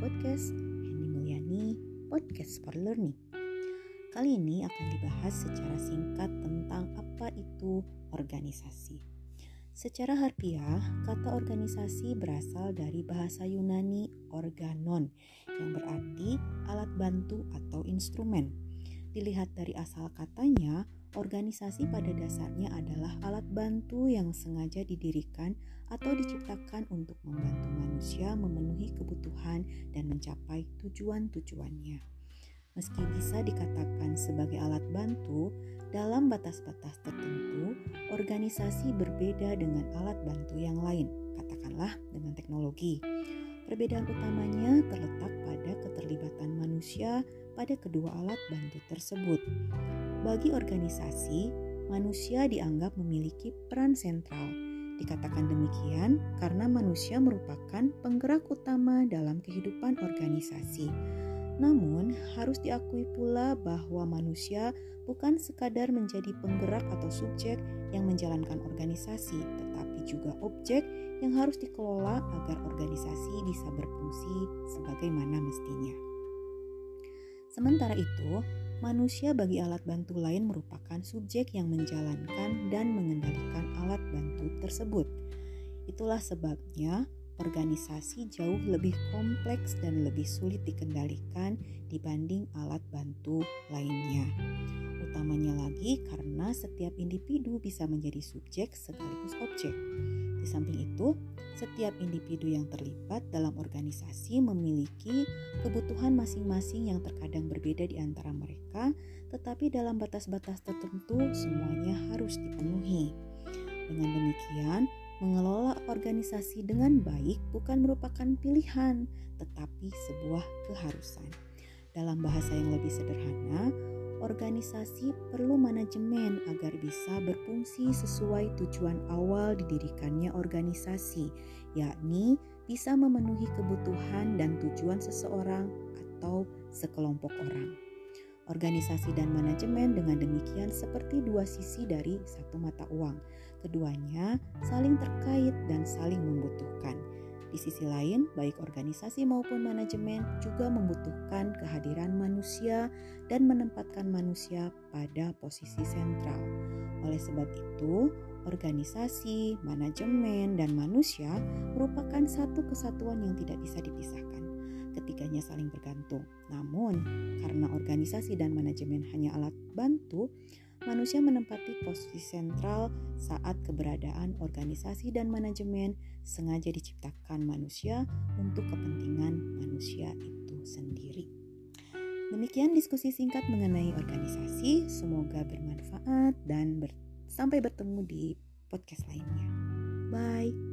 podcast Henny Mulyani Podcast for Learning. Kali ini akan dibahas secara singkat tentang apa itu organisasi. Secara harfiah, kata organisasi berasal dari bahasa Yunani organon yang berarti alat bantu atau instrumen. Dilihat dari asal katanya, Organisasi pada dasarnya adalah alat bantu yang sengaja didirikan atau diciptakan untuk membantu manusia memenuhi kebutuhan dan mencapai tujuan-tujuannya. Meski bisa dikatakan sebagai alat bantu, dalam batas-batas tertentu, organisasi berbeda dengan alat bantu yang lain, katakanlah dengan teknologi. Perbedaan utamanya terletak pada keterlibatan manusia pada kedua alat bantu tersebut. Bagi organisasi, manusia dianggap memiliki peran sentral. Dikatakan demikian karena manusia merupakan penggerak utama dalam kehidupan organisasi. Namun, harus diakui pula bahwa manusia bukan sekadar menjadi penggerak atau subjek yang menjalankan organisasi, tetapi juga objek yang harus dikelola agar organisasi bisa berfungsi sebagaimana mestinya. Sementara itu, manusia bagi alat bantu lain merupakan subjek yang menjalankan dan mengendalikan alat bantu tersebut. Itulah sebabnya organisasi jauh lebih kompleks dan lebih sulit dikendalikan dibanding alat bantu lainnya. Utamanya lagi karena setiap individu bisa menjadi subjek sekaligus objek. Di samping itu, setiap individu yang terlibat dalam organisasi memiliki kebutuhan masing-masing yang terkadang berbeda di antara mereka, tetapi dalam batas-batas tertentu semuanya harus dipenuhi. Dengan demikian, mengelola organisasi dengan baik bukan merupakan pilihan, tetapi sebuah keharusan. Dalam bahasa yang lebih sederhana, organisasi perlu manajemen agar bisa berfungsi sesuai tujuan awal didirikannya organisasi, yakni bisa memenuhi kebutuhan dan tujuan seseorang atau sekelompok orang. Organisasi dan manajemen dengan demikian seperti dua sisi dari satu mata uang. Keduanya saling terkait dan saling membutuhkan. Di sisi lain, baik organisasi maupun manajemen juga membutuhkan kehadiran manusia dan menempatkan manusia pada posisi sentral. Oleh sebab itu, organisasi, manajemen, dan manusia merupakan satu kesatuan yang tidak bisa dipisahkan. Ketiganya saling bergantung. Namun, karena organisasi dan manajemen hanya alat bantu, manusia menempati posisi sentral saat keberadaan organisasi dan manajemen sengaja diciptakan manusia untuk kepentingan manusia itu sendiri. Demikian diskusi singkat mengenai organisasi. Semoga bermanfaat dan ber sampai bertemu di podcast lainnya. Bye.